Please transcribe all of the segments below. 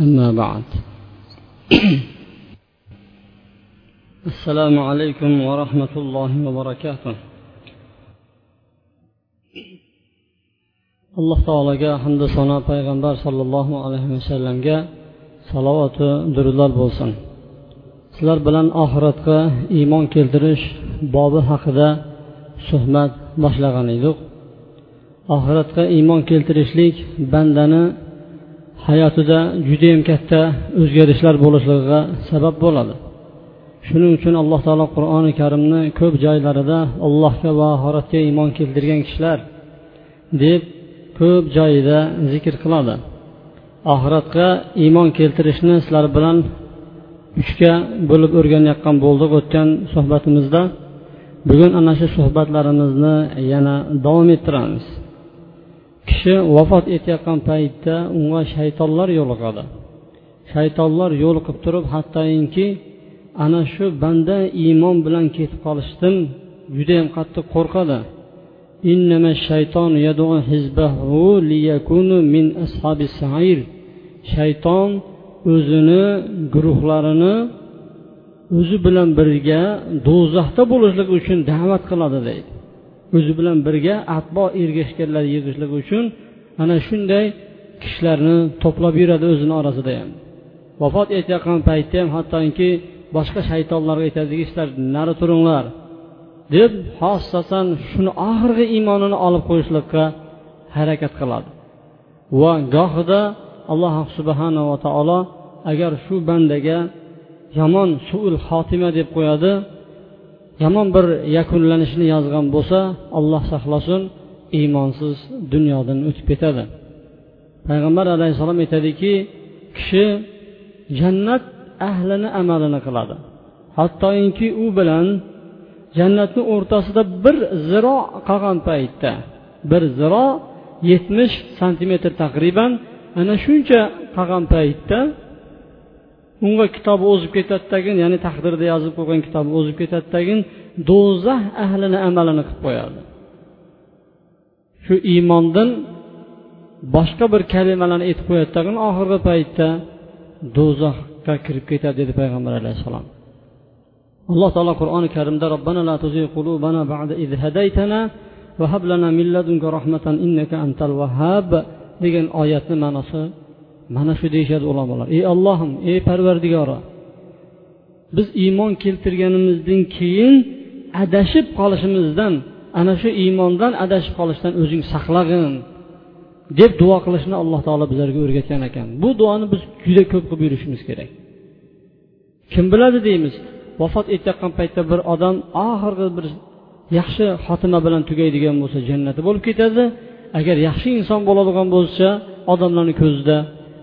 أما بعد السلام عليكم ورحمة الله وبركاته alloh taologa hamda sano payg'ambar sollallohu alayhi vasallamga salovatu durudlar bo'lsin sizlar bilan oxiratga iymon keltirish bobi haqida suhbat boshlagan edik oxiratga iymon keltirishlik bandani hayotida judayam katta o'zgarishlar bo'lishligiga sabab bo'ladi. Shuning uchun alloh taolo qur'oni karimni ko'p joylarida allohga va oxiratga iymon keltirgan kishilar deb ko'p joyida zikr qiladi. Oxiratga iymon keltirishni sizlar bilan uchga bo'lib o'rganayotgan bo'ldik o'tgan suhbatimizda. Bugun ana shu suhbatlarimizni yana davom ettiramiz. Kishi vafot etayotgan paytda unga shaytonlar yo'liqadi. Shaytonlar yo'liqib turib hattoki ana shu banda iymon bilan ketib qolishdan judayam qattiq qo'rqadi. Shayton o'zini guruhlarini o'zi bilan birga do'zaxda bo'lishlik uchun da'vat qiladi deydi. O'zi bilan birga atbo ergashganlar yig'ishlik uchun ana shunday kishilarni to'plab yuradi o'zini orasida ham. Vafot etayotgan paytda ham hattoki boshqa shaytonlarga aytadiki sizlar nari turinglar deb xossasan shuni oxirgi iymonini olib qo'yishlikka harakat qiladi. Va gohida alloh subhanava taolo agar shu bandaga yomon suul xotima deb qo'yadi yomon bir yakunlanishni yozgan bo'lsa alloh saqlasin iymonsiz dunyodan o'tib ketadi. Payg'ambar alayhissalom aytadiki kishi jannat ahlini amalini qiladi. Hattoki u bilan jannatni o'rtasida bir ziro qolgan paytda bir ziro yetmish santimetr taqriban ana shuncha qolgan paytda unga kitobi o'zib ketadidagin ya'ni taqdirda yozib qo'ygan kitobi o'zib ketadidagin do'zax ahlini amalini qilib qo'yadi. Shu iymondan boshqa bir kalimalarni aytib qo'yadidagin oxirgi paytda do'zaxga kirib ketadi dedi payg'ambar alayhissalom. Alloh taolo qur'oni karimda robbana la tuzigh qulubana ba'da iz hadaytana va hab lana min ladunka rahmatan innaka antal vahhab degan oyatni ma'nosi mana shu deyishadi ulamolar. Ey ollohim ey parvardigora biz iymon keltirganimizdan keyin adashib qolishimizdan ana shu iymondan adashib qolishdan o'zing saqlag'in deb duo qilishni alloh taolo bizlarga o'rgatgan ekan. Bu duoni biz juda ko'p qilib yurishimiz kerak. Kim biladi deymiz vafot etayotgan paytda bir odam oxirgi bir yaxshi xotima bilan tugaydigan bo'lsa jannati bo'lib ketadi. Agar yaxshi inson bo'ladigan bo'lsa odamlarni ko'zida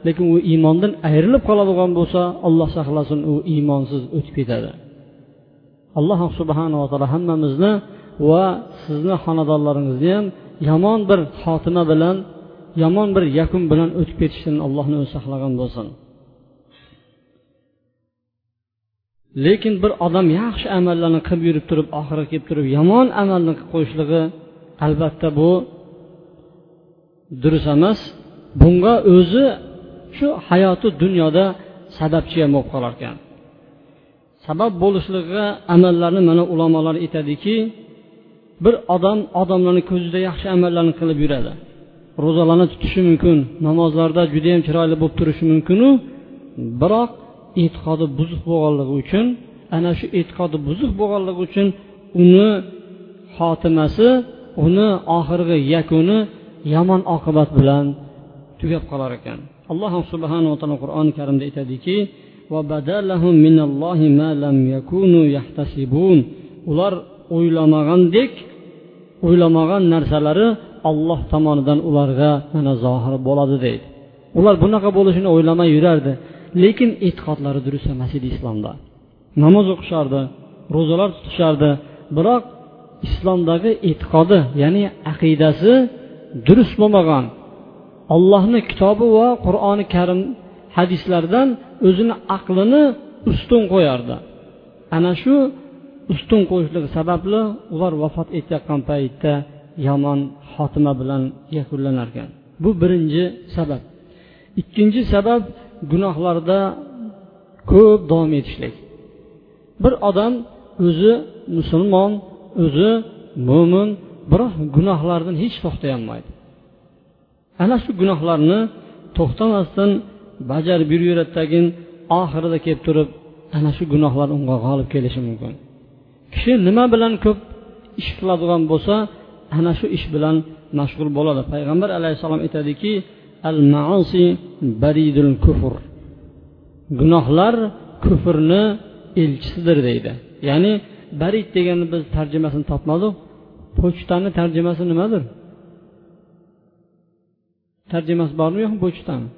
lekin u iymondan ayrilib qoladigan bo'lsa alloh saqlasin u iymonsiz o'tib ketadi. Alloh subhanava taolo hammamizni va sizni xonadonlaringizni ham yomon bir xotima bilan yomon bir yakun bilan o'tib ketishdan allohni o'zi saqlagan bo'lsin. Lekin bir odam yaxshi amallarni qilib yurib turib oxiri kelib turib yomon amalni qilib qo'yishligi albatta bu durust emas. Bunga o'zi shu hayoti dunyoda sababchi ham bo'lib qolar ekan sabab bo'lishligiga amallarni mana ulamolar aytadiki bir odam odamlarni ko'zida yaxshi amallarni qilib yuradi. Ro'zalarni tutishi mumkin namozlarda judayam chiroyli bo'lib turishi mumkinu. Biroq e'tiqodi buzuq bo'lganligi uchun ana shu e'tiqodi buzuq bo'lganligi uchun uni xotimasi uni oxirgi yakuni yomon oqibat bilan tugab qolar ekan. Alloh subhanava taolo qur'oni karimda aytadiki ular o'ylamagandek o'ylamagan narsalari olloh tomonidan ularga mana zohir bo'ladi deydi. Ular bunaqa bo'lishini o'ylamay yurardi. Lekin e'tiqodlari durust emas edi islomda. Namoz o'qishardi ro'zalar tutishardi biroq islomdagi e'tiqodi ya'ni aqidasi durust bo'lmagan. Ollohni kitobi va qur'oni karim hadislardan o'zini aqlini ustun qo'yardi. Ana shu ustun qo'yishligi sababli ular vafot etayotgan paytda yomon xotima bilan yakunlanar ekan bu birinchi sabab. Ikkinchi sabab gunohlarda ko'p davom etishlik. Bir odam o'zi musulmon o'zi mo'min biroq gunohlardan hech to'xtayolmaydi. Ana shu gunohlarni to'xtamasdan bajarib yuraveradidagin oxirida kelib turib ana shu gunohlar unga g'olib kelishi mumkin. Kishi nima bilan ko'p ish qiladigan bo'lsa ana shu ish bilan mashg'ul bo'ladi. Payg'ambar alayhissalom aytadiki al maosi baridul kufr gunohlar kufrni elchisidir deydi. Ya'ni barid degani biz tarjimasini topmadik. Pochtani tarjimasi nimadir? Tarjimasi bormi yo'qmi pochtani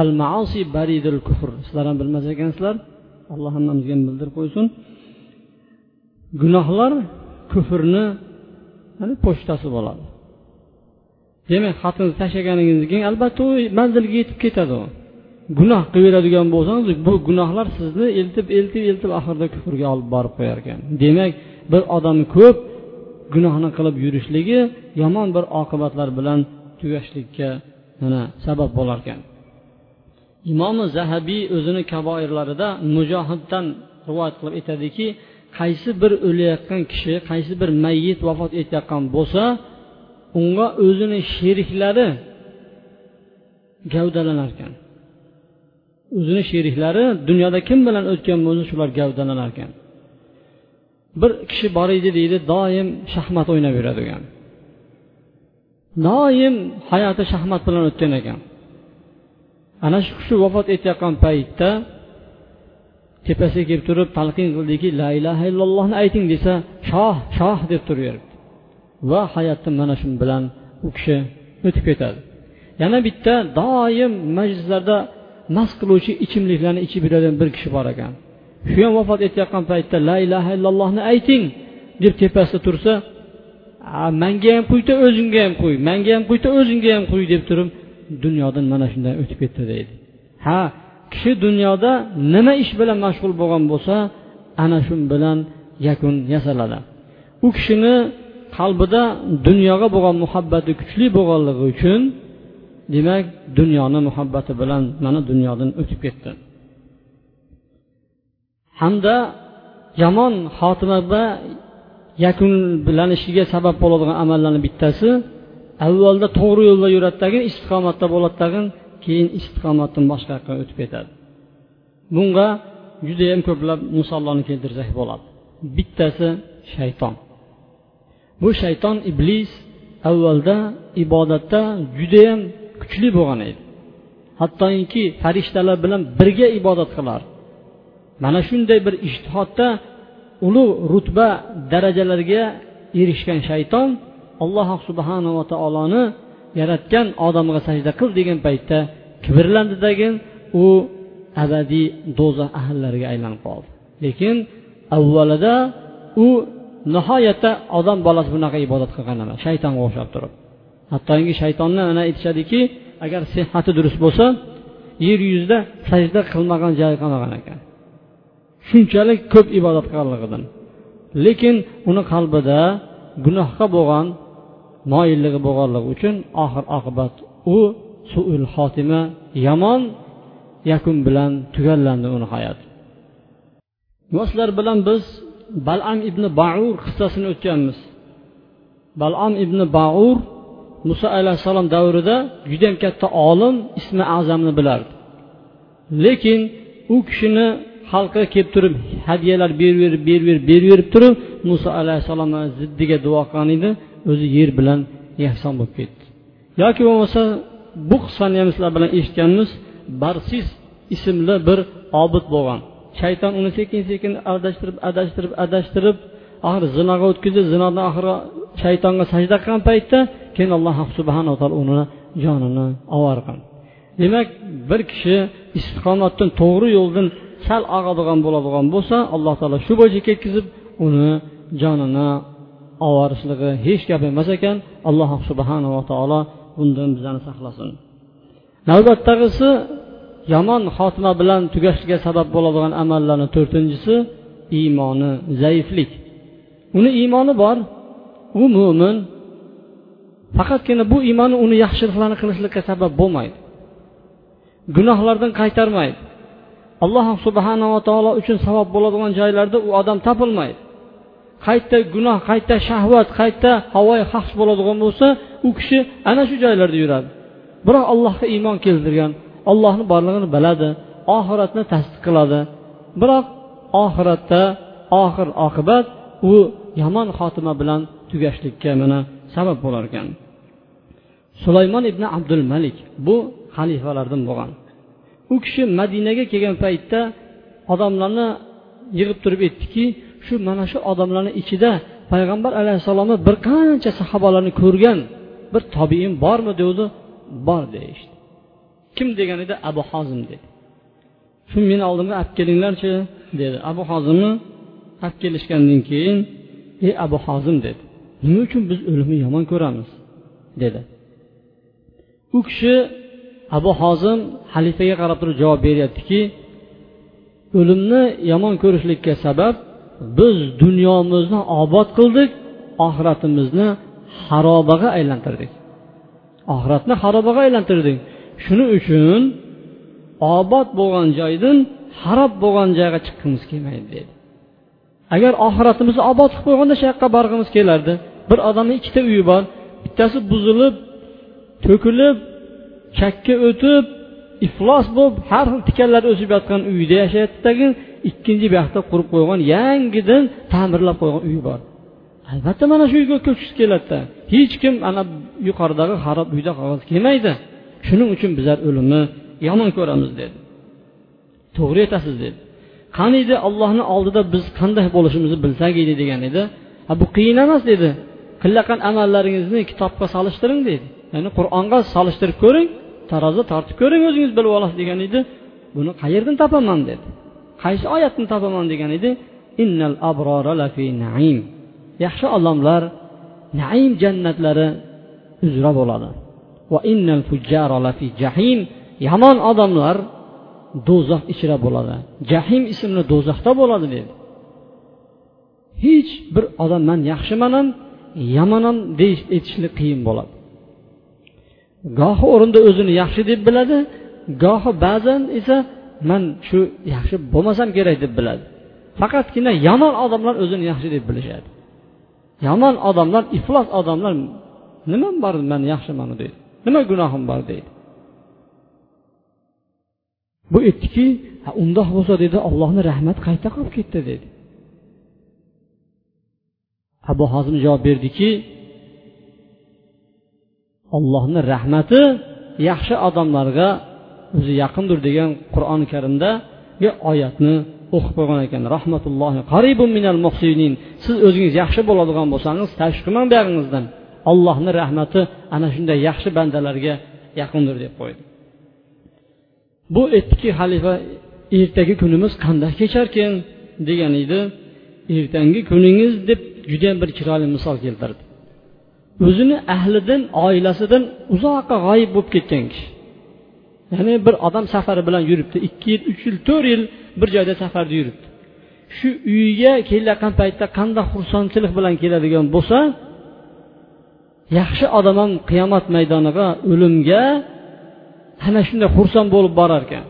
al maasi baridul kufr. Sizlar ham bilmas ekansizlar. Alloh hammamizga ham bildirib qo'ysin. Gunohlar kufrni pochtasi bo'ladi. Demak xatni tashlaganingizdan keyin albatta u manzilga yetib ketadi. U gunoh qilaveradigan bo'lsangiz bu gunohlar sizni eltib eltib eltib oxirida kufrga olib borib qo'yar ekan. Demak bir odam ko'p gunohni qilib yurishligi yomon bir oqibatlar bilan tugashlikka mana sabab bo'lar ekan imomi zahabiy o'zini kaboirlarida mujohiddan rivoyat qilib aytadiki qaysi bir o'layotgan kishi qaysi bir mayyit vafot etayotgan bo'lsa unga o'zini sheriklari gavdalanar ekan o'zini sheriklari dunyoda kim bilan o'tgan bo'lsa shular gavdalanar ekan bir kishi bor edi deydi doim shaxmat o'ynab yuradigan doim hayoti shaxmat bilan o'tgan ekan. Ana shu kishi vafot etayotgan paytda tepasiga kelib turib talqin qildiki la ilaha illallohni ayting desa shoh shoh deb turaveribdi. Va hayotda mana shu bilan u kishi o'tib ketadi. Yana bitta doim majlislarda mast qiluvchi ichimliklarni ichib yuradigan bir kishi bor ekan. Shu ham vafot etayotgan paytda la ilaha illallohni ayting deb tepasida tursa manga ham quyta o'zingga ham quy manga ham quyta o'zingga ham quy deb turib dunyodan mana shunday o'tib ketdi deydi. Ha kishi dunyoda nima ish bilan mashg'ul bo'lgan bo'lsa ana shu bilan yakun yasaladi. U kishini qalbida dunyoga bo'lgan muhabbati kuchli bo'lganligi uchun demak dunyoni muhabbati bilan mana dunyodan o'tib ketdi. Hamda yomon xotimaga yakunlanishiga sabab bo'ladigan amallarni bittasi avvalda to'g'ri yo'lda yuradidagi istiqomatda bo'ladidagi keyin istiqomatdan boshqa yoqqa o'tib ketadi. Bunga judayam ko'plab misollarni keltirsak bo'ladi. Bittasi shayton. Bu shayton iblis avvalda ibodatda judayam kuchli bo'lgan edi. Hattoki farishtalar bilan birga ibodat qilardi mana shunday bir ishtihodda ulug' rutba darajalarga erishgan shayton alloh subhanava taoloni yaratgan odamga sajda qil degan paytda kibrlandidagi u abadiy do'zax ahllariga aylanib qoldi. Lekin avvalida u nihoyatda odam bolasi bunaqa ibodat qilgan emas shaytonga o'xshab turib. Hattoki shaytonni mana aytishadiki agar sehati durust bo'lsa yer yuzida sajda qilmagan joyi qolmagan ekan. Shunchalik ko'p ibodat qilganligidan. Lekin uni qalbida gunohga bo'lgan moyilligi bo'lganligi uchun oxir oqibat u suul xotima yomon yakun bilan tugallandi uni hayoti sizlar bilan biz balam ibn baur qissasini o'tganmiz. Balam ibn baur muso alayhissalom davrida judayam katta olim ismi azamni bilardi. Lekin u kishini xalqqa kelib turib hadyalar beraverib beraverib beraverib turib muso alayhissalomni ziddiga duo qilgan edi o'zi yer bilan yakson bo'lib ketdi. Yoki bo'lmasa bu qissani ham sizlar bilan eshitganmiz barsis ismli bir obid bo'lgan. Shayton uni sekin sekin adashtirib adashtirib adashtirib oxiri zinoga o'tkazib zinodan oxiri shaytonga sajda qilgan paytda keyin alloh subhanaa taolo uni jonini ovorgan demak bir kishi istiqomatdan to'g'ri yo'ldan sal og'adigan bo'ladigan bo'lsa alloh taolo shu bo'yicha ketkazib uni jonini ovorishligi hech gap emas ekan. Alloh subhanava taolo bundan bizani saqlasin. Navbatdagisi yomon xotima bilan tugashiga sabab bo'ladigan amallarni to'rtinchisi iymoni zaiflik. Uni iymoni bor u mo'min faqatgina bu iymoni uni yaxshiliklarni qilishlikka sabab bo'lmaydi. Gunohlardan qaytarmaydi. Alloh subhanava taolo uchun savob bo'ladigan joylarda u odam topilmaydi. Qayerda gunoh qayerda shahvat qayerda havoyi hafs bo'ladigan bo'lsa u kishi ana shu joylarda yuradi. Biroq allohga iymon keltirgan ollohni borlig'ini biladi oxiratni tasdiq qiladi. Biroq oxiratda oxir oqibat u yomon xotima bilan tugashlikka mana sabab bo'lar ekan sulaymon ibn abdul malik bu xalifalardan bo'lgan. U kishi madinaga kelgan paytda odamlarni yig'ib turib aytdiki shu mana shu odamlarni ichida payg'ambar alayhissalomni bir qancha sahobalarni ko'rgan bir tobiin bormi? degandi bor deyishdi kim degan edi abu hozim dedi. Shu meni oldimga olib kelinglarchi dedi. Abu hozimni olib kelishgandan keyin ey abu hozim dedi. Nima uchun biz o'limni yomon ko'ramiz? dedi. U kishi abu hozim xalifaga qarab turib javob beryaptiki o'limni yomon ko'rishlikka sabab biz dunyomizni obod qildik oxiratimizni xarobaga aylantirdik. Oxiratni xarobaga aylantirdik. Shuning uchun obod bo'lgan joydan harob bo'lgan joyga chiqqimiz kelmaydi dedi. Agar oxiratimizni obod qilib qo'yganda shu yoqqa borg'imiz kelardi. Bir odamni ikkita uyi bor bittasi buzilib to'kilib chakka o'tib iflos bo'lib har xil tikanlar o'sib yotgan uyda yashayapti ikkinchi buyoqda qurib qo'ygan yangidan ta'mirlab qo'ygan uyi bor. Albatta mana shu uyga ko'chgisi keladida. Hech kim ana yuqoridagi xarob uyda qolgisi kelmaydi. Shuning uchun bizlar o'limni yomon ko'ramiz dedi. To'g'ri aytasiz dedi. Qaniydi allohni oldida biz qanday bo'lishimizni bilsak edi degan edi. Ha bu qiyin emas dedi. Qilayotgan amallaringizni kitobga solishtiring deydi ya'ni qur'onga solishtirib ko'ring. Tarozi tortib ko'ring o'zingiz bilib olasiz degan edi. Buni qayerdan topaman dedi. Qaysi oyatni topaman degan edi. Innal lafi naim. Yaxshi odamlar naim jannatlari uzra bo'ladi. Va innal lafi jahim. Yomon odamlar do'zax ichra bo'ladi. Jahim ismli do'zaxda bo'ladi dedi. Hech bir odam man yaxshiman ham yomon ham deyish aytishlik qiyin bo'ladi. Gohi o'rinda o'zini yaxshi deb biladi gohi ba'zan esa man shu yaxshi bo'lmasam kerak deb biladi. Faqatgina yomon odamlar o'zini yaxshi deb bilishadi. Yomon odamlar iflos odamlar nimam bor man yaxshiman? deydi. Nima gunohim bor? deydi. Bu aytdiki undoq bo'lsa dedi allohni rahmati qayta qolib ketdi dedi. Abu hozim javob berdiki allohni rahmati yaxshi odamlarga o'zi yaqindir degan qur'oni karimdagi oyatni o'qib qo'ygan ekan. Rahmatullohi qaribun minal muhsinin. Siz o'zingiz yaxshi bo'ladigan bo'lsangiz tashvish qilmang buyog'ingizdan allohni rahmati ana shunday yaxshi bandalarga yaqindir deb qo'ydi. Bu aytdiki xalifa ertagi kunimiz qanday kecharkan degan edi. Ertangi kuningiz deb judayam bir chiroyli misol keltirdi. O'zini ahlidan oilasidan uzoqqa g'oyib bo'lib ketgan kishi. Ya'ni bir odam safari bilan yuribdi. Ikki yil uch yil to'rt yil bir joyda safarda yuribdi. Shu uyiga kelayotgan paytda qanday xursandchilik bilan keladigan bo'lsa yaxshi odam ham qiyomat maydoniga o'limga ana shunday xursand bo'lib borar ekan.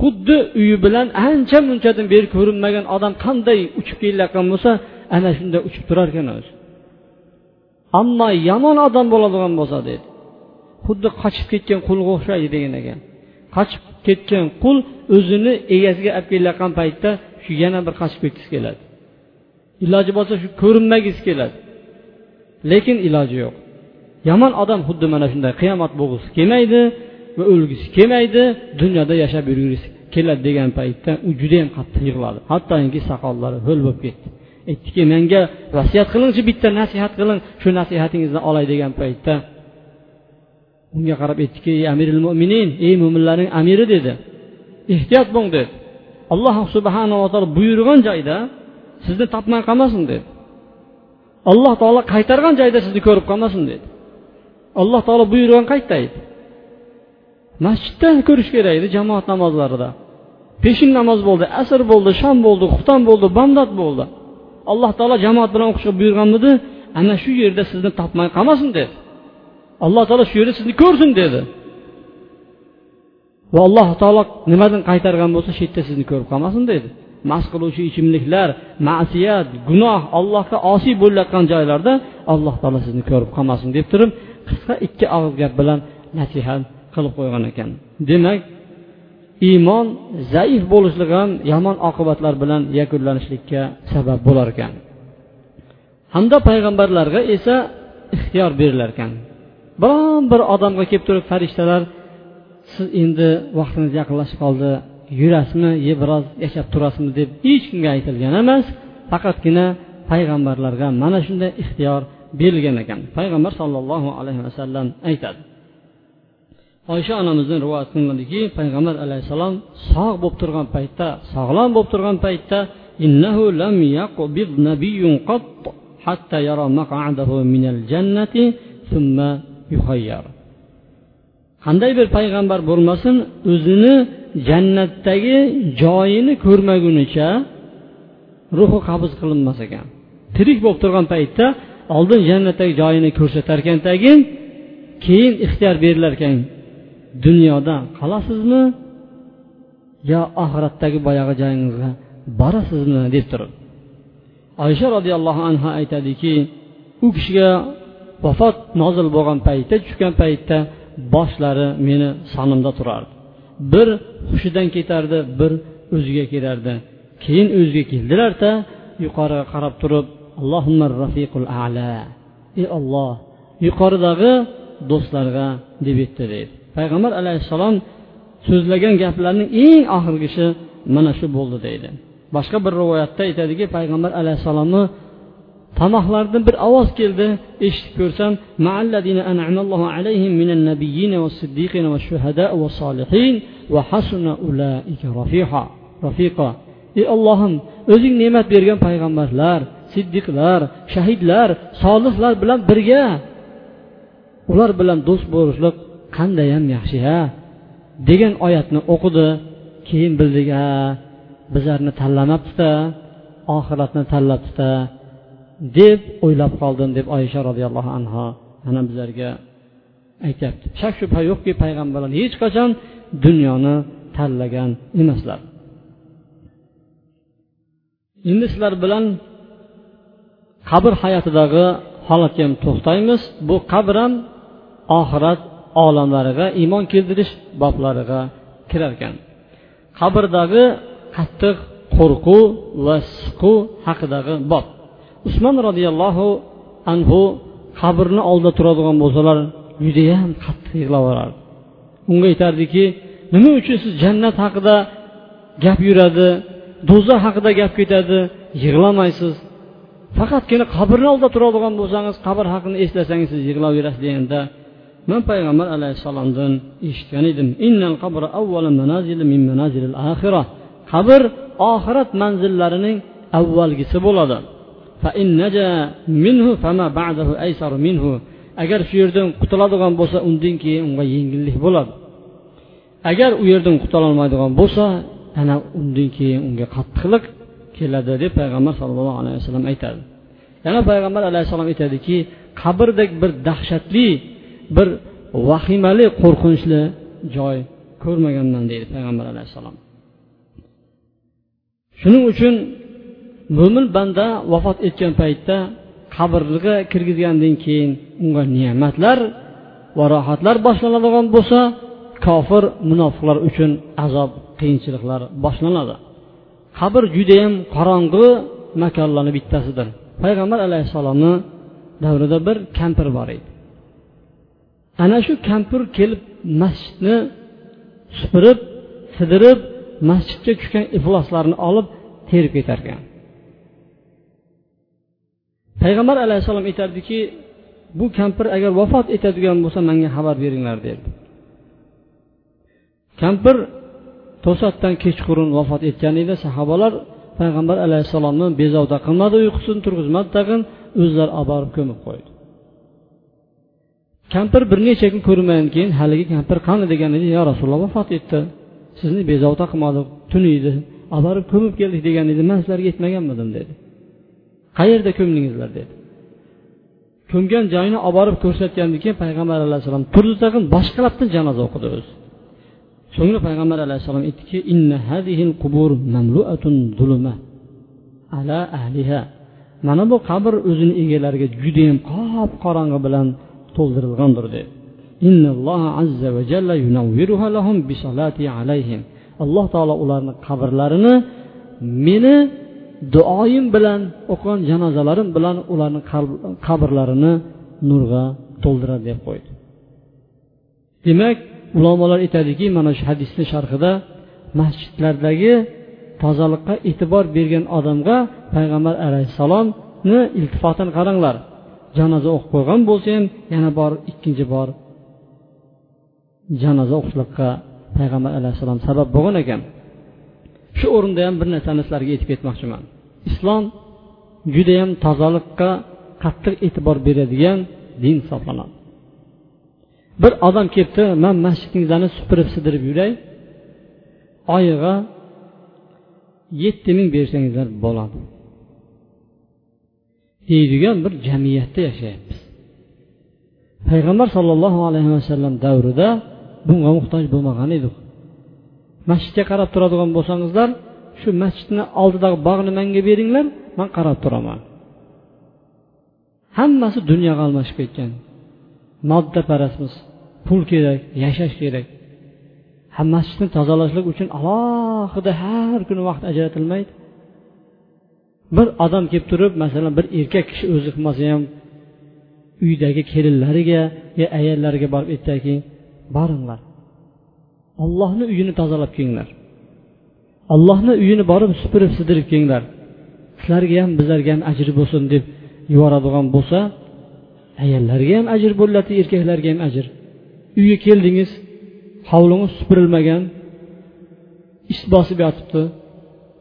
Xuddi uyi bilan ancha munchadan beri ko'rinmagan odam qanday uchib kelayotgan bo'lsa ana shunday uchib turar ekan o'zi. Ammo yomon odam bo'ladigan bo'lsa dedi. Xuddi qochib ketgan qulga o'xshaydi degan ekan. Qochib ketgan qul o'zini egasiga olib kelayotgan paytda shu yana bir qochib ketgisi keladi. Iloji bo'lsa shu ko'rinmagisi keladi. Lekin iloji yo'q. Yomon odam xuddi mana shunday qiyomat bo'lg'isi kelmaydi va o'lgisi kelmaydi dunyoda yashab yurgisi keladi degan paytda u judayam qattiq yig'ladi hattoki soqollari ho'l bo'lib ketdi. Aytdiki menga vasiyat qilingchi bitta nasihat qiling shu nasihatingizni olay degan paytda unga qarab aytdiki ey amiril mo'minin ey mo'minlarning amiri dedi. Ehtiyot bo'ling dedi. Alloh subhanava taolo buyurgan joyda sizni topmay qolmasin dedi. Alloh taolo qaytargan joyda sizni ko'rib qolmasin dedi. Alloh taolo buyurgan qayerda edi masjidda ko'rish kerak edi jamoat namozlarida. Peshin namoz bo'ldi asr bo'ldi shom bo'ldi xufton bo'ldi bomdod bo'ldi. Alloh taolo jamoat bilan o'qishga buyurganmidi? Ana shu yerda sizni topmay qolmasin dedi. Alloh taolo shu yerda sizni ko'rsin dedi. Va alloh taolo nimadan qaytargan bo'lsa shu yerda sizni ko'rib qolmasin dedi. Mast qiluvchi ichimliklar ma'siyat gunoh allohga osiy bo'layotgan joylarda alloh taolo sizni ko'rib qolmasin deb turib qisqa ikki og'iz gap bilan nasihat qilib qo'ygan ekan. Demak iymon zaif bo'lishligi ham yomon oqibatlar bilan yakunlanishlikka sabab bo'lar ekan hamda payg'ambarlarga esa ixtiyor berilar ekan biron bir odamga kelib turib farishtalar siz endi vaqtingiz yaqinlashib qoldi yurasizmi ye biroz yashab turasizmi? deb hech kimga aytilgan emas faqatgina payg'ambarlarga mana shunday ixtiyor berilgan ekan. Payg'ambar sollallohu alayhi vasallam aytadi oysha onamizdan rivoyat qilinadiki payg'ambar alayhissalom sog' bo'lib turgan paytda sog'lom bo'lib turgan paytda innahu lam yaqbid nabiyyun qat hatta yara maq'adahu minal jannati thumma yuhayyar. Qanday bir payg'ambar bo'lmasin o'zini jannatdagi joyini ko'rmagunicha ruhi qabz qilinmas ekan. Tirik bo'lib turgan paytda oldin jannatdagi joyini ko'rsatar ekan tagin keyin ixtiyor berilar ekan. Dunyoda qolasizmi yo oxiratdagi boyagi joyingizga borasizmi deb turib. Oysha roziyallohu anhu aytadiki u kishiga vafot nozil bo'lgan paytda tushgan paytda boshlari meni sonimda turardi. Bir hushidan ketardi bir o'ziga kelardi. Keyin o'ziga keldilarda yuqoriga qarab turib allohumma rafiqul ala ey olloh yuqoridagi do'stlarga deb aytdi deydi payg'ambar alayhissalom so'zlagan gaplarning eng oxirgisi mana shu bo'ldi deydi. Boshqa bir rivoyatda aytadiki payg'ambar alayhissalomni tomoqlaridan bir ovoz keldi. Eshitib ko'rsam ey ollohim o'zing ne'mat bergan payg'ambarlar siddiqlar shahidlar solihlar bilan birga ular bilan do'st bo'lishlik qandayyam yaxshi ha? Degan oyatni o'qidi keyin bildik ha bizlarni tanlamabdida oxiratni tanlabdida deb o'ylab qoldim deb oysha roziyallohu anhu ana bizlarga aytyapti. Shak shubha yo'qki payg'ambarlar hech qachon dunyoni tanlagan emaslar. Endi sizlar bilan qabr hayotidagi holatga ham to'xtaymiz. Bu qabr ham oxirat olamlariga iymon keltirish boblariga kirar ekan qabrdagi qattiq qo'rquv va siquv haqidagi bob. Usmon roziyallohu anhu qabrni oldida turadigan bo'lsalar judayam qattiq yig'laverardi unga aytardiki nima uchun siz jannat haqida gap yuradi do'zax haqida gap ketadi yig'lamaysiz? Faqatgina qabrni oldida turadigan bo'lsangiz qabr haqini eslasangiz siz yig'layverasiz deganda man payg'ambar alayhissalomdan eshitgan edim. Qabr qabr oxirat manzillarining avvalgisi bo'ladi. Agar shu yerdan qutuladigan bo'lsa undan keyin unga yengillik bo'ladi. Agar u yerdan qutulolmaydigan bo'lsa ana undan keyin unga qattiqlik keladi deb payg'ambar sallallohu alayhi vasallam aytadi. Yana payg'ambar alayhissalom aytadiki qabrdek bir dahshatli bir vahimali qo'rqinchli joy ko'rmaganman deydi payg'ambar alayhissalom. Shuning uchun mo'min banda vafot etgan paytda qabrga kirgizgandan keyin unga ne'matlar va rohatlar boshlanadigan bo'lsa kofir munofiqlar uchun azob qiyinchiliklar boshlanadi. Qabr judayam qorong'i makonlarni bittasidir. Payg'ambar alayhissalomni davrida bir kampir bor edi. Ana shu kampir kelib masjidni supurib sidirib masjidga tushgan ifloslarni olib terib ketarkan. Payg'ambar alayhissalom aytardiki bu kampir agar vafot etadigan bo'lsa menga xabar beringlar derdi. Kampir to'satdan kechqurun vafot etgan edi. Sahobalar payg'ambar alayhissalomni bezovta qilmadi uyqusini turg'izmadi tag'in o'zlari olib borib ko'mib qo'ydi. Kampir bir necha kun ko'rmagan keyin haligi kampir qani degan edi yo rasululloh vafot etdi. Sizni bezovta qilmadik tun edi olib borib ko'mib keldik degan edi man sizlarga aytmaganmidim dedi. Qayerda ko'mdingizlar? dedi. Ko'mgan joyini olib borib ko'rsatgandan keyin payg'ambar alayhissalom turdi tag'in boshqalardan janoza o'qidi o'zi. So'ngra payg'ambar alayhissalom aytdiki ala ahliha. Mana bu qabr o'zini egalariga judayam qop qorong'i bilan to'ldirilgandir dedi. Alloh taolo ularni qabrlarini meni duoyim bilan o'qigan janozalarim bilan ularni qabrlarini nurga to'ldiradi deb qo'ydi. Demak ulamolar aytadiki mana shu hadisni sharhida masjidlardagi tozalikqa e'tibor bergan odamga payg'ambar alayhissalomni iltifotini qaranglar. Janoza o'qib qo'ygan bo'lsa ham yana bor ikkinchi bor janoza o'qishlikqa payg'ambar alayhissalom sabab bo'lgan ekan. Shu o'rinda ham bir narsani sizlarga aytib ketmoqchiman. Islom judayam tozalikqa qattiq e'tibor beradigan din hisoblanadi. Bir odam kelibdi man masjidingizni supurib sidirib yuray oyiga yetti ming bersangizlar bo'ladi. Deydigan bir jamiyatda yashayapmiz. Payg'ambar sollallohu alayhi vasallam davrida bunga muhtoj bo'lmagan edik. Masjidga qarab turadigan bo'lsangizlar shu masjidni oldidagi bog'ni manga beringlar man qarab turaman. Hammasi dunyoga almashib ketgan. Moddaparastmiz pul kerak yashash kerak. Ha masjidni tozalashlik uchun alohida har kuni vaqt ajratilmaydi. Bir odam kelib turib masalan bir erkak kishi o'zi qilmasa ham uydagi kelinlariga yo ayollariga borib aytdiki boringlar ollohni uyini tozalab kelinglar. Ollohni uyini borib supurib sidirib kelinglar. Sizlarga ham bizlarga ham ajr bo'lsin deb yuboradigan bo'lsa ayollarga ham ajr bo'ladi erkaklarga ham ajr. Uyga keldingiz hovlingiz supurilmagan ish bosib yotibdi.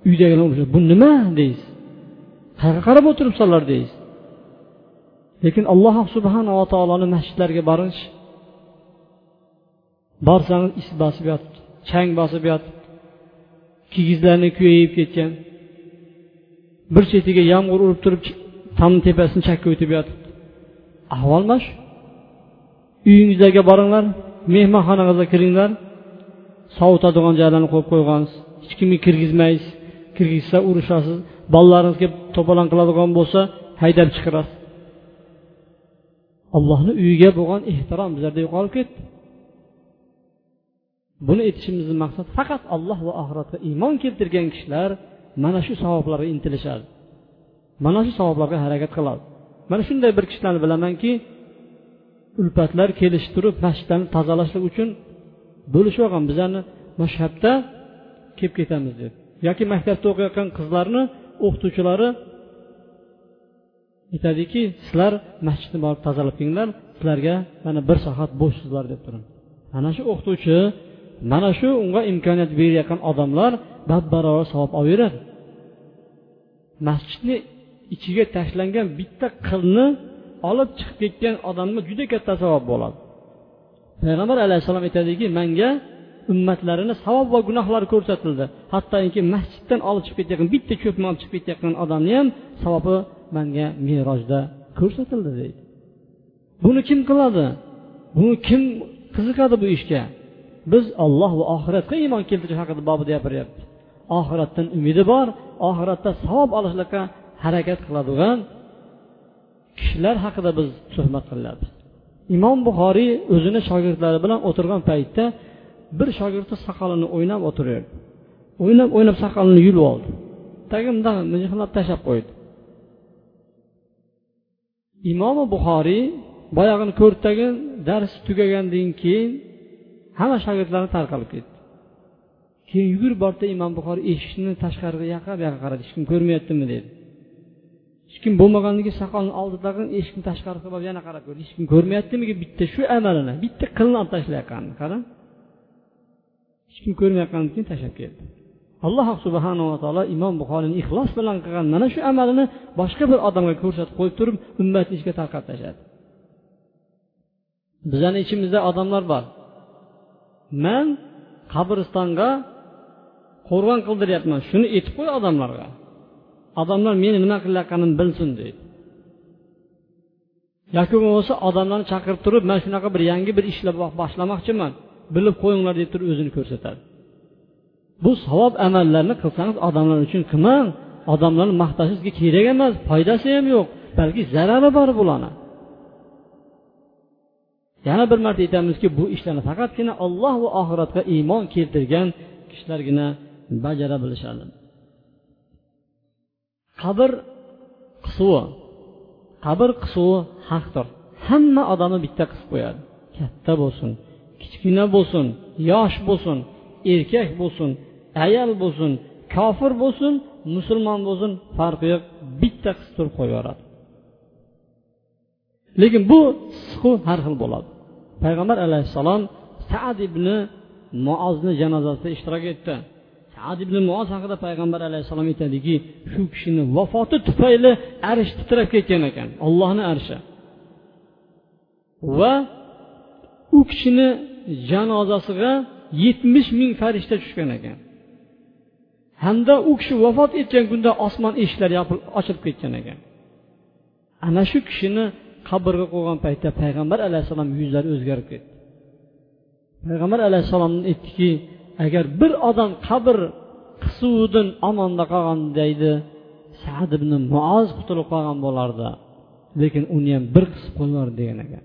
Uydagilar bu nima? deysiz. Qayerga qarab o'tiribsanlar deysiz lekin alloh subhanava taoloni masjidlariga borish borsangiz is bosib yotibdi chang bosib yotibdi. Kigizlarni kuyayib ketgan bir chetiga yomg'ir urib turib tomni tepasini chakka o'tib yotibdi. Ahvol mana shu. Uyingizlarga boringlar mehmonxonangizga kiringlar sovutadigan joylarni qo'yib qo'ygansiz hech kimga kirgizmaysiz. Kirgizsa urushasiz bolalaringiz kelib to'polon qiladigan bo'lsa haydab chiqarasiz allohni uyiga bo'lgan ehtirom bizlarda yo'qolib ketdi. Buni aytishimizni maqsad faqat alloh va oxiratga iymon keltirgan kishilar mana shu savoblarga intilishadi. Mana shu savoblarga harakat qiladi. Mana shunday bir kishilarni bilamanki ulfatlar kelishib turib masjidlarni tozalashlik uchun bo'lishib olgan bizlarni mashabda kelib ketamiz deb yoki maktabda o'qiyotgan qizlarni o'qituvchilari aytadiki sizlar masjidni borib tozalab kelinglar sizlarga mana bir soat bo'shsizlar deb turib mana shu o'qituvchi mana shu unga imkoniyat berayotgan odamlar bab barobar savob olaveradi masjidni ichiga tashlangan bitta qilni olib chiqib ketgan odamga juda katta savob bo'ladi. Payg'ambar alayhissalom aytadiki manga ummatlarini savob va gunohlari ko'rsatildi. Hattoki masjiddan olib chiqib ketayotgan bitta cho'pni olib chiqib ketayotgan odamni ham savobi manga merojda ko'rsatildi deydi. Buni kim qiladi? Buni kim qiziqadi bu ishga? Biz olloh va oxiratga iymon keltirish haqida bobida gapiryapmiz oxiratdan umidi bor oxiratda savob olishlikqa harakat qiladigan kishilar haqida biz suhbat qilyapmiz. Imom buxoriy o'zini shogirdlari bilan o'tirgan paytda bir shogirdi soqolini o'ynab o'tirardi o'ynab o'ynab soqolini yulib oldi. Tagi bundoq mijixlab tashlab qo'ydi. Imomi buxoriy boyag'ini ko'rdi dars tugagandan keyin hamma shogirdlari tarqalib ketdi. Keyin yugurib bordida imom buxoriy eshikni tashqariga yoqqa bu yoqqa qaradi hech kim ko'rmayaptimi? dedi. Hech kim bo'lmaganligi soqolini oldidagi eshikni tashqarisiga borib yana qarab ko'rdi hech kim ko'rmayaptimi? bitta shu amalini bitta qilni olib tashlayotganini qarang kim ko'rmayotgandan keyin tashlab keldi. Alloh subhanava taolo imom buxoriyni ixlos bilan qilgan mana shu amalini boshqa bir odamga ko'rsatib qo'yib turib ummatni ichiga tarqatib tashladi bizani ichimizda odamlar bor. Man qabristonga qo'rg'on qildiryapman shuni aytib qo'y odamlarga. Odamlar meni nima qilayotganimni bilsin deydi. Yoki bo'lmasa odamlarni chaqirib turib man shunaqa bir yangi bir ishlar boshlamoqchiman bilib qo'yinglar deb turib o'zini ko'rsatadi. Bu savob amallarni qilsangiz odamlar uchun qilmang odamlarni maqtashingizga kerak emas foydasi ham yo'q balki zarari bor bularni. Yana bir marta aytamizki bu ishlarni faqatgina olloh va oxiratga iymon keltirgan kishilargina bajara bilishadi. Qabr qisuvi qabr qisuvi haqdir. Hamma odamni bitta qisib qo'yadi. Katta bo'lsin. Kichkina bo'lsin yosh bo'lsin erkak bo'lsin ayol bo'lsin kofir bo'lsin musulmon bo'lsin farqi yo'q bitta qisib turib qo'yaveradi. Lekin bu siqu har xil bo'ladi. Payg'ambar alayhissalom sad ibn muozni janozasida ishtirok etdi. Sad ibn muoz haqida payg'ambar alayhissalom aytadiki shu kishini vafoti tufayli arsh titrab ketgan ekan ollohni arshi. Va u kishini janozasiga yetmish ming farishta tushgan ekan. Hamda u kishi vafot etgan kunda osmon eshiklari ochilib ketgan ekan. Ana shu kishini qabrga qo'ygan paytda payg'ambar alayhissalom yuzlari o'zgarib ketdi. Payg'ambar alayhissalom aytdiki agar bir odam qabr qisuvidan omonda qolgan deydi sad ibn muoz qutulib qolgan bo'lardi. Lekin uni ham bir qisib qo'yibordi degan ekan.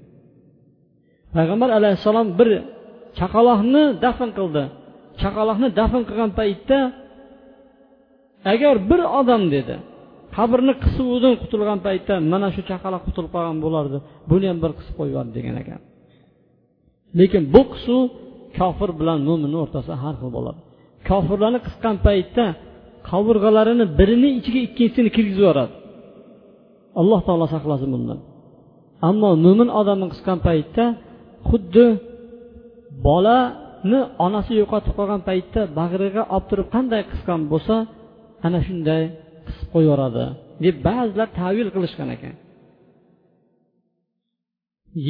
Payg'ambar alayhissalom bir chaqaloqni dafn qildi. Chaqaloqni dafn qilgan paytda agar bir odam dedi qabrni qisuvidan qutulgan paytda mana shu chaqaloq qutulib qolgan bo'lardi buni ham bir qisib qo'yib yubordi degan ekan. Lekin bu qisuv kofir bilan mo'minni o'rtasida har xil bo'ladi. Kofirlarni qisqan paytda qovurg'alarini birini ichiga ikkinchisini kirgizib yuboradi alloh taolo saqlasin bundan. Ammo mo'min odamni qisqan paytda xuddi bolani onasi yo'qotib qolgan paytda bag'riga olib turib qanday qisgan bo'lsa ana shunday qisib qo'yaveradi deb ba'zilar tavil qilishgan ekan.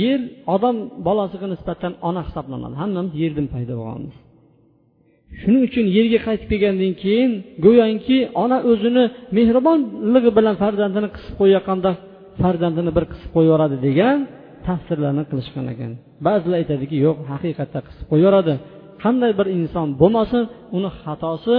Yer odam bolasiga nisbatan ona hisoblanadi hammamiz yerdan paydo bo'lganmiz shuning uchun yerga qaytib kelgandan keyin go'yoki ona o'zini mehribonligi bilan farzandini qisib qo'yayotganda farzandini bir qisib qo'yaveradi degan tafsirlarni qilishgan ekan. Ba'zilar aytadiki yo'q haqiqatda qisib qo'yaveradi. Qanday bir inson bo'lmasin uni xatosi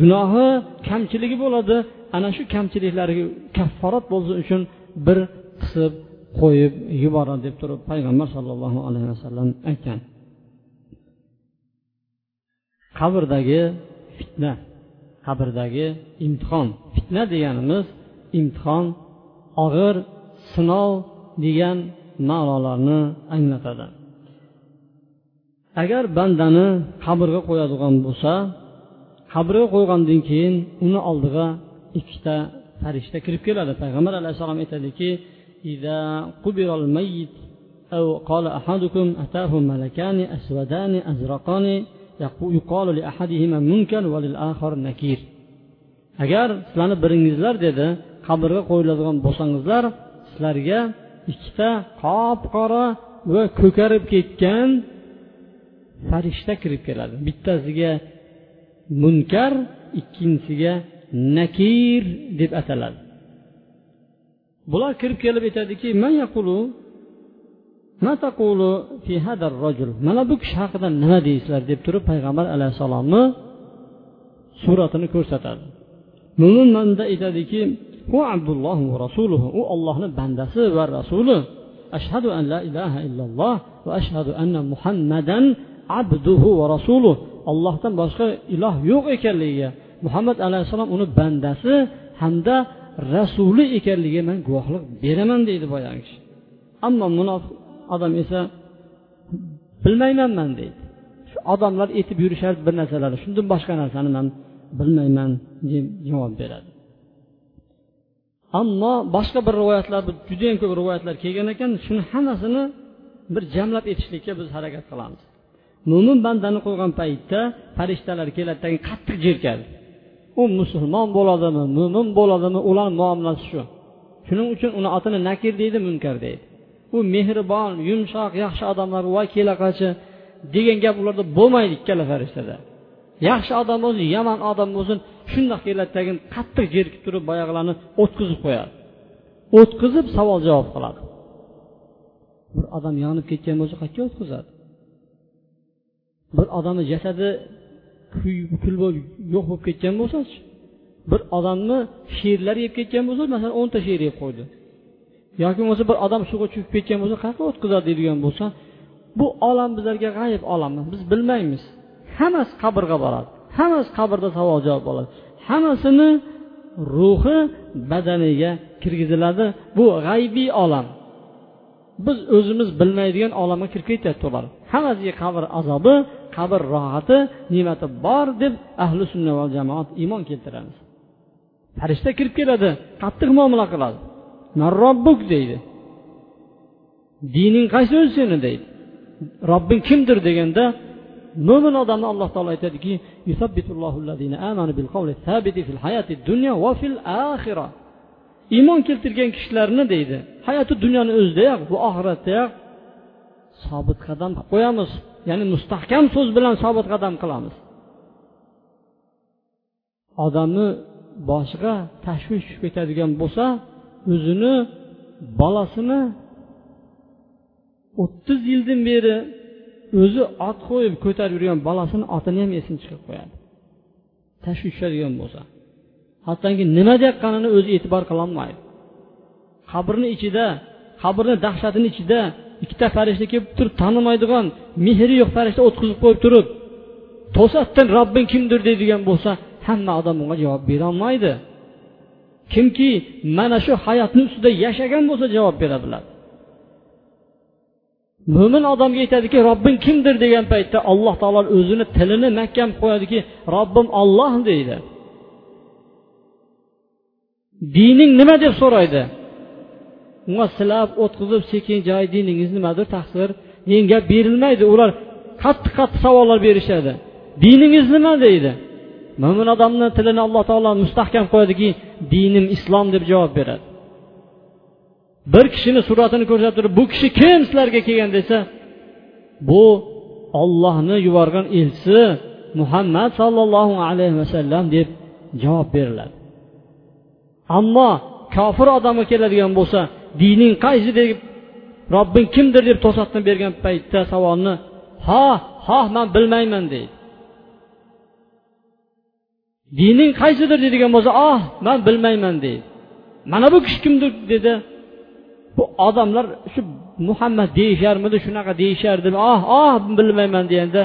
gunohi kamchiligi bo'ladi. Ana shu kamchiliklariga kafforat bo'lsin uchun bir qisib qo'yib yuboradi deb turib payg'ambar sollallohu alayhi vasallam aytgan. Qabrdagi fitna qabrdagi imtihon. Fitna deganimiz imtihon og'ir sinov degan ma'nolarni anglatadi agar bandani qabrga qo'yadigan bo'lsa qabrga qo'ygandan keyin uni oldiga ikkita farishta kirib keladi payg'ambar alayhissalom aytadiki أو قال أحدكم أتاه ملكان أسودان أزرقان يقال لأحدهما منكر وللآخر نكير agar sizlarni biringizlar dedi qabrga qo'yiladigan bo'lsangizlar sizlarga ikkita qop qora va ko'karib ketgan farishta kirib keladi. Bittasiga munkar ikkinchisiga nakir deb ataladi. Bular kirib kelib aytadiki mana bu kishi haqida nima deysizlar? deb turib payg'ambar alayhissalomni suratini ko'rsatadi. Mo'min banda aytadiki u abdulloh va rasuluhu. U ollohni bandasi va rasuli ashhadu an la ilaha illalloh va ashhadu anna muhammadan abduhu va rasuluh. Ollohdan boshqa iloh yo'q ekanligiga muhammad alayhissalom uni bandasi hamda rasuli ekanligiga man guvohlik beraman deydi boyagi kishi ammo munofiq odam esa bilmayman man deydi. Shu odamlar aytib yurishardi bir narsalarni shundan boshqa narsani man bilmayman deb javob beradi ammo boshqa bir rivoyatlar judayam ko'p rivoyatlar kelgan ekan. Shuni hammasini bir jamlab aytishlikka biz harakat qilamiz. Mo'min bandani qo'ygan paytda farishtalar keladi qattiq jerkadi u musulmon bo'ladimi mo'min bo'ladimi ularni muomalasi shu. Shuning uchun uni otini nakir deydi munkar deydi. U mehribon yumshoq yaxshi odamlar voy kelaqachi degan gap ularda bo'lmaydi ikkala farishtada. Yaxshi odam bo'lsin yomon odam bo'lsin shundoq keladi tagin qattiq jerkib turib boyag'ilarni o'tkazib qo'yadi. O'tkazib savol javob qiladi. Bir odam yonib ketgan bo'lsa qayerga o'tkazadi? Bir odamni jasadi kul bo'lib yo'q bo'lib ketgan bo'lsachi? Bir odamni sherlar yeb ketgan bo'lsa masalan o'nta sher yeb qo'ydi. Yoki bo'lmasa bir odam suvga cho'kib ketgan bo'lsa qayerga o'tkazadi deydigan bo'lsa bu olam bizlarga g'ayib olam. Biz bilmaymiz. Hammasi qabrga boradi. Hammasi qabrda savol javob bo'ladi. Hammasini ruhi badaniga kirgiziladi. Bu g'aybiy olam. Biz o'zimiz bilmaydigan olamga kirib ketyapti ular. Hammasiga qabr azobi qabr rohati ne'mati bor deb ahli sunna va jamoat iymon keltiramiz. Farishta kirib keladi qattiq muomala qiladi. Man robbuk deydi. Dining qaysi o'zi seni? deydi. Robbing kimdir deganda mo'min odamni alloh taolo aytadiki iymon keltirgan kishilarni deydi hayoti dunyoni o'zidayoq bu oxiratdayoq sobit qadam qilib qo'yamiz ya'ni mustahkam so'z bilan sobit qadam qilamiz. Odamni boshiga tashvish tushib ketadigan bo'lsa o'zini bolasini o'ttiz yildan beri o'zi ot qo'yib ko'tarib yurgan bolasini otini ham esini chiqarib qo'yadi. Tashvish tushadigan bo'lsa. Hattoki nima deyotganini o'zi e'tibor qilolmaydi qabrni ichida qabrni dahshatini ichida ikkita farishta kelib turib tanimaydigan mehri yo'q farishta o'tqizib qo'yib turib to'satdan robbing kimdir deydigan bo'lsa hamma odam bunga javob berolmaydi kimki mana shu hayotni ustida yashagan bo'lsa javob bera biladi mo'min odamga aytadiki robbing kimdir degan paytda alloh taolo o'zini tilini mahkam qo'yadiki robbim olloh deydi. Dining nima? deb so'raydi. Unga silab o'tqizib sekin joy diningiz nimadir taqsir. Degan gap berilmaydi. Ular qattiq qattiq savollar berishadi. Diningiz nima? deydi. Mo'min odamni tilini alloh taolo mustahkam qo'yadiki dinim islom deb javob beradi. Bir kishini suratini ko'rsatib turib bu kishi kim sizlarga kelgan? desa bu ollohni yuborgan elchisi muhammad sollallohu alayhi vasallam deb javob beriladi. Ammo kofir odamga keladigan bo'lsa dining qaysi deb robbing kimdir deb to'satdan bergan paytda savolni ha ha man bilmayman deydi. Dining qaysidir? deydigan bo'lsa oh man bilmayman deydi. Mana bu kishi kimdir? dedi bu odamlar shu muhammad deyisharmidi shunaqa deyishardimi oh ah, oh ah, bilmayman deganda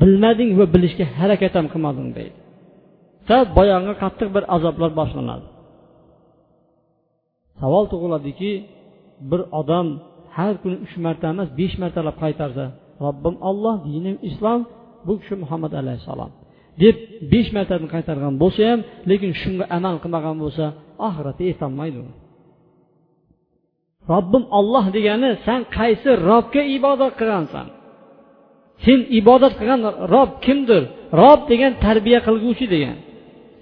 bilmading va bilishga harakat ham qilmading deydi. Boyagi qattiq bir azoblar boshlanadi. Savol tug'iladiki bir odam har kuni uch marta emas besh martalab qaytarsa robbim olloh dinim islom bu kishi muhammad alayhissalom deb besh martadan qaytargan bo'lsa ham lekin shunga amal qilmagan bo'lsa oxiratda yetolmaydi robbim olloh degani san qaysi robga ibodat qilgansan? Sen ibodat qilgan rob kimdir? Rob degan tarbiya qilguvchi degan.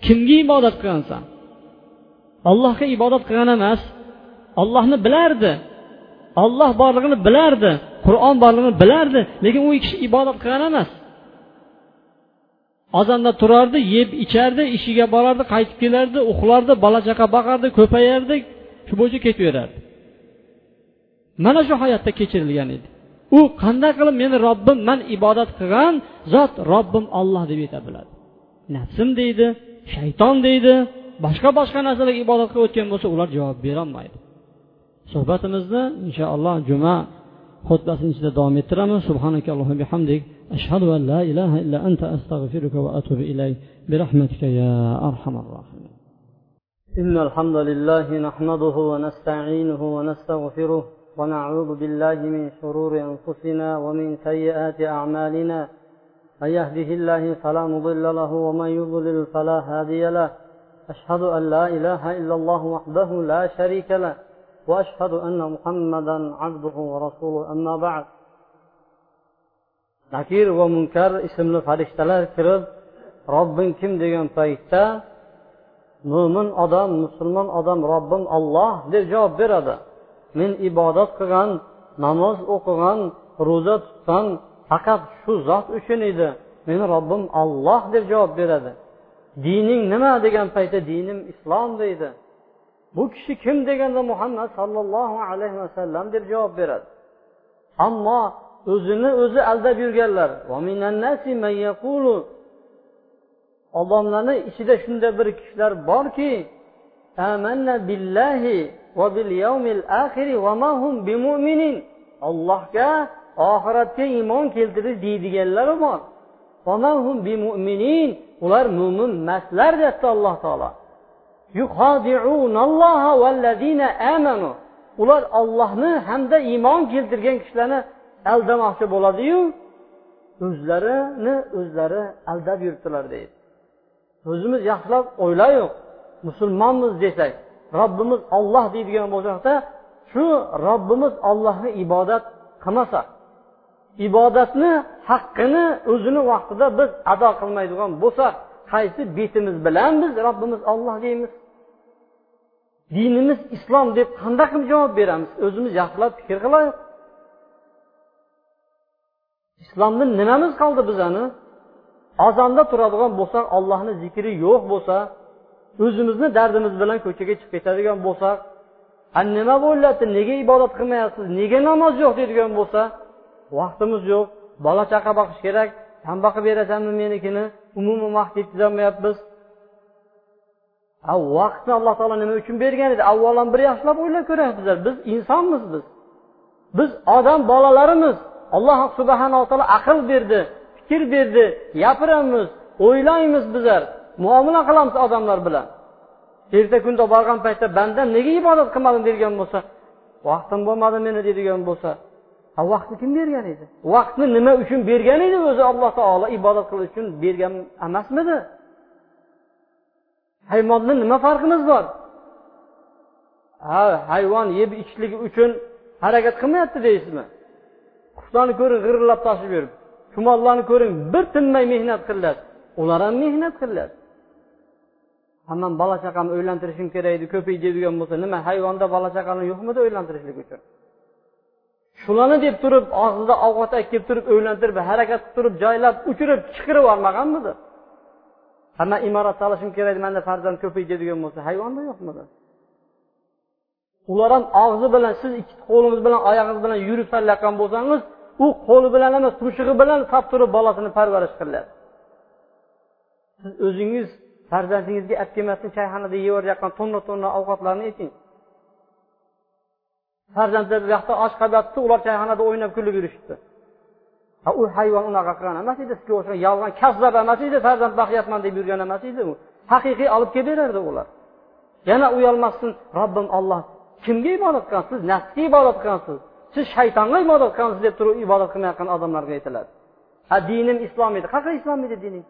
Kimga ibodat qilgansan? Ollohga ibodat qilgan emas. Ollohni bilardi. Olloh borlig'ini bilardi. Qur'on borlig'ini bilardi lekin u kishi ibodat qilgan emas. Ozonda turardi yeb ichardi ishiga borardi qaytib kelardi uxlardi bola chaqa boqardi ko'payardi shu bo'yicha ketaverardi. mana shu hayotda kechirilgan edi u qanday qilib meni robbim man ibodat qilgan zot robbim olloh deb ayta biladi nafsim deydi shayton deydi boshqa boshqa narsalarga ibodat qilib o'tgan bo'lsa ular javob berolmaydi suhbatimizni inshaalloh juma xutbasini ichida davom ettiramiz subhanakallohu bihamdik ashhadu an la ilaha illa anta astag'firuka va atubu ilayk برحمتك يا أرحم الراحمين إن الحمد لله نحمده ونستعينه ونستغفره ونعوذ بالله من شرور أنفسنا ومن سيئات أعمالنا. من يهده الله فلا مضل له ومن يضلل فلا هادي له. أشهد أن لا إله إلا الله وحده لا شريك له. وأشهد أن محمدا عبده ورسوله. أما بعد. nakir va munkar ismli farishtalar kirib robbing kim degan paytda mo'min odam musulmon odam robbim olloh deb javob beradi. Men ibodat qilgan namoz o'qigan ro'za tutgan faqat shu zot uchun edi. Meni robbim olloh deb javob beradi. Dining nima degan paytda dinim islom deydi. Bu kishi kim deganda muhammad sollallohu alayhi vasallam deb javob beradi. Ammo o'zini o'zi aldab yurganlar odamlarni ichida shunday bir kishilar borki tamanna billahi va bil yawmil axiri va ma hum bimu'minin. Allohga oxiratga iymon keltirish deydiganlari bor. Ular mu'min emaslar deyapti alloh taolo. Ular Allohni hamda iymon keltirgan kishilarni aldamoqchi bo'ladi-yu o'zlarini o'zlari aldab yuribdilar deydi. O'zimiz yaxshilab o'ylaylik musulmonmiz desak robbimiz olloh deydigan bo'lsakda shu robbimiz ollohni ibodat qilmasa ibodatni haqqini o'zini vaqtida biz ado qilmaydigan bo'lsak qaysi betimiz bilan biz robbimiz olloh deymiz? Dinimiz islom deb qanday qilib javob beramiz? O'zimiz yaxshilab fikr qilaylik islomdan nimamiz qoldi bizani? Azonda turadigan bo'lsak ollohni zikri yo'q bo'lsa o'zimizni dardimiz bilan ko'chaga chiqib ketadigan bo'lsak nima bo'lyapti? Nega ibodat qilmayapsiz? Nega namoz yo'q? deydigan bo'lsa vaqtimiz yo'q. Bola chaqa boqish kerak. San boqib berasanmi menikini? Umuman vaqt yetkazolmayapmiz vaqtni alloh taolo nima uchun bergan edi? Avvalambir yaxshilab o'ylab ko'raylik bizlar biz insonmiz biz. Biz odam bolalarimiz. Alloh subhanaa taolo aql berdi fikr berdi gapiramiz o'ylaymiz bizlar. Muomala qilamiz odamlar bilan. Erta kunda borgan paytda bandam nega ibodat qilmadim degan bo'lsa vaqtim bo'lmadi meni deydigan bo'lsa vaqtni kim bergan edi? Vaqtni nima uchun bergan edi o'zi alloh taolo ibodat qilish uchun bergan emasmidi? Hayvonni nima farqimiz bor? Ha hayvon yeb ichishligi uchun harakat qilmayapti deysizmi? Qushlarni ko'ring g'irillab toshib yurib. Chumollarni ko'ring bir tinmay mehnat qilyapti ular ham mehnat qilyapti man bola chaqamni o'ylantirishim kerak edi ko'paydi deydigan bo'lsa nima hayvonda bola chaqani yo'qmidi o'ylantirishlik uchun? Shularni deb turib og'zida ovqat kelib turib o'ylantirib harakat qilib turib joylab uchirib chiqirib yubormaganmidi hamma imorat solishim kerak manda farzand ko'paydi deydigan bo'lsa hayvonda yo'qmidi? Ular ham og'zi bilan siz ikki qo'lingiz bilan oyog'ingiz bilan yurib sarlayotgan bo'lsangiz u qo'li bilan emas tumshug'i bilan sap turib bolasini parvarish qilyapti siz o'zingiz farzandingizga olib kelmasdan choyxonada yeyaverayotgan tonna tonna ovqatlarni eting farzandlar bu yoqda osh qilyapti ular choyxonada o'ynab kulib yurishibdi. U hayvon unaqa qilgan emas edi sizga o'xshagan yolg'on kazzab emas edi farzand boqyapman deb yurgan emas edi u. Haqiqiy olib kelaverardi ular. Yana uyalmasdan robbim olloh kimga ibodat qilgansiz nafsga ibodat qilgansiz. Siz shaytonga ibodat qilgansiz deb turib ibodat qilmayotgan odamlarga aytiladi. Ha dinim islom edi. Qanaqa islom edi dining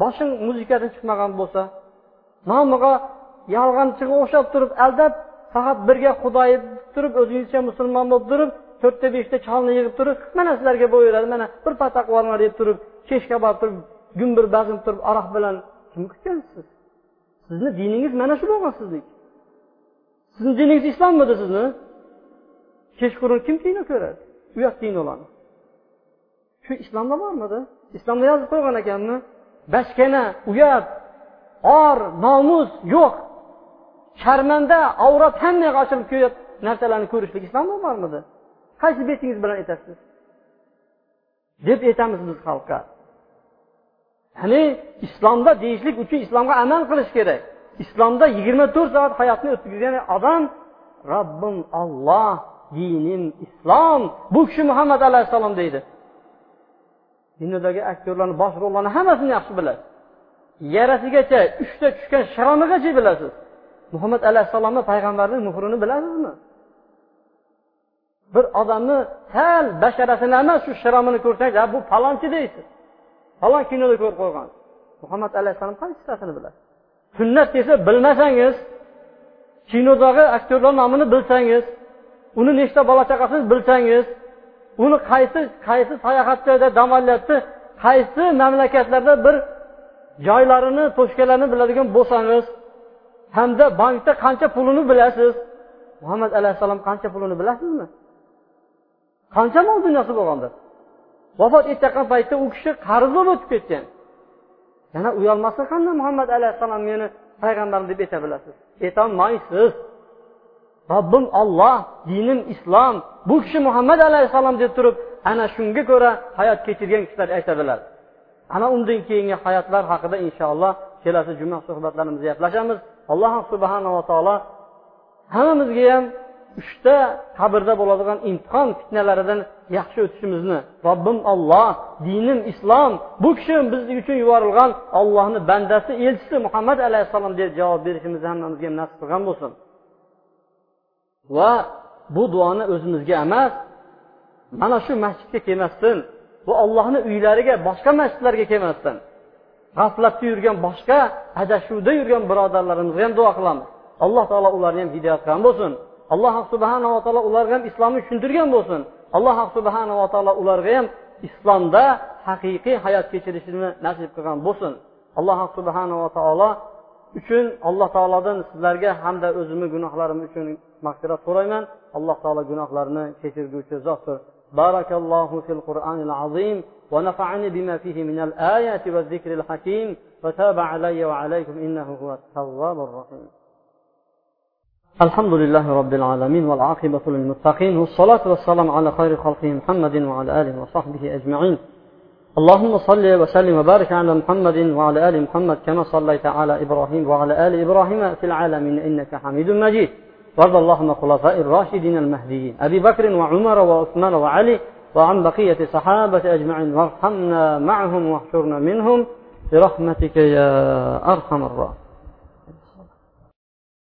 boshing muzikadan chiqmagan bo'lsa nomiga yolg'onchiga o'xshab turib aldab faqat birga xudoyi turib o'zingizcha musulmon bo'lib turib to'rtta beshta cholni yig'ib turib mana sizlarga bo'yaveradi mana bir patak olinglar deb turib kechga borib turib gumbir bazm turib aroq bilan kim kutgansiz? Sizni diningiz mana shu bo'lgan sizniki sizni diningiz islommidi sizni? Kechqurun kim kino ko'radi? Uyat kinolarni shu islomda bormidi? Islomda yozib qo'ygan ekanmi? Bachkana uyat or nomus yo'q. Sharmanda avrat hammaga ochilib ko'yapti narsalarni ko'rishlik islomda bormidi qaysi betingiz bilan aytasiz? Deb aytamiz biz xalqqa. Ya'ni islomda deyishlik uchun islomga amal qilish kerak. İslomda yigirma to'rt soat hayotni o'tkazgan odam robbim olloh dinim islom. Bu kishi muhammad alayhissalom deydi dunyodagi aktyorlarni bosh rollarni hammasini yaxshi bilasiz. Yarasigacha uchta tushgan sharomigacha bilasiz. Muhammad alayhissalomni payg'ambarning muhrini bilasizmi? Bir odamni sal basharasini emas shu shiromini ko'rsangiz ha bu palonchi deysiz. Falon kinoda ko'rib qo'ygan. Muhammad alayhissalom qaysi bilasiz? Sunnat desa bilmasangiz kinodagi aktyorlar nomini bilsangiz uni nechta bola chaqasini bilsangiz uni qaysi qaysi sayohat joyda dam olyapti qaysi mamlakatlarda bir joylarini to'shkalarini biladigan bo'lsangiz hamda bankda qancha pulini bilasiz? Muhammad alayhissalom qancha pulini bilasizmi? Qancha mol dunyosi bo'lgandir vafot etayotgan paytda u kishi qarz bo'lib o'tib ketgan. Yana uyalmasa qanday muhammad alayhissalom meni payg'ambarim deb ayta bilasiz? Aytolmaysiz robbim olloh dinim islom. Bu kishi muhammad alayhissalom deb turib ana shunga ko'ra hayot kechirgan kishilar aytadilar. Ana undan keyingi hayotlar haqida inshaalloh kelasi juma suhbatlarimizda gaplashamiz. Alloh subhanava taolo hammamizga ham uchta qabrda bo'ladigan imtihon fitnalaridan yaxshi o'tishimizni robbim olloh dinim islom bu kishi biz uchun yuborilgan ollohni bandasi elchisi muhammad alayhissalom deb javob berishimizni hammamizga nasib qilgan bo'lsin. Va bu duoni o'zimizga emas mana shu masjidga kelmasdan bu ollohni uylariga boshqa masjidlarga kelmasdan g'aflatda yurgan boshqa adashuvda yurgan birodarlarimizga ham duo qilamiz. Alloh taolo ularni ham hidoyat qilgan bo'lsin. Alloh subhanava taolo ularga ham islomni tushuntirgan bo'lsin. Alloh subhanava taolo ularga ham islomda haqiqiy hayot kechirishini nasib qilgan bo'lsin. Alloh subhanava taolo uchun alloh taolodan sizlarga hamda o'zimni gunohlarim uchun mag'firat so'rayman. Alloh taolo gunohlarni kechirguvchi zotdir بارك في القرآن العظيم ونفعني بما فيه من الآيات والذكر الحكيم وتاب علي وعليكم إنه هو التواب الرحيم الحمد لله رب العالمين والعاقبة للمتقين والصلاة والسلام على خير خلقه محمد وعلى آله وصحبه أجمعين اللهم صل وسلم وبارك على محمد وعلى آل محمد كما صليت على إبراهيم وعلى آل إبراهيم في العالمين إنك حميد مجيد. وارض اللهم خلفاء الراشدين المهديين أبي بكر وعمر وعثمان وعلي وعن بقية الصحابة أجمعين وارحمنا معهم واحشرنا منهم. برحمتك يا أرحم الراحمين.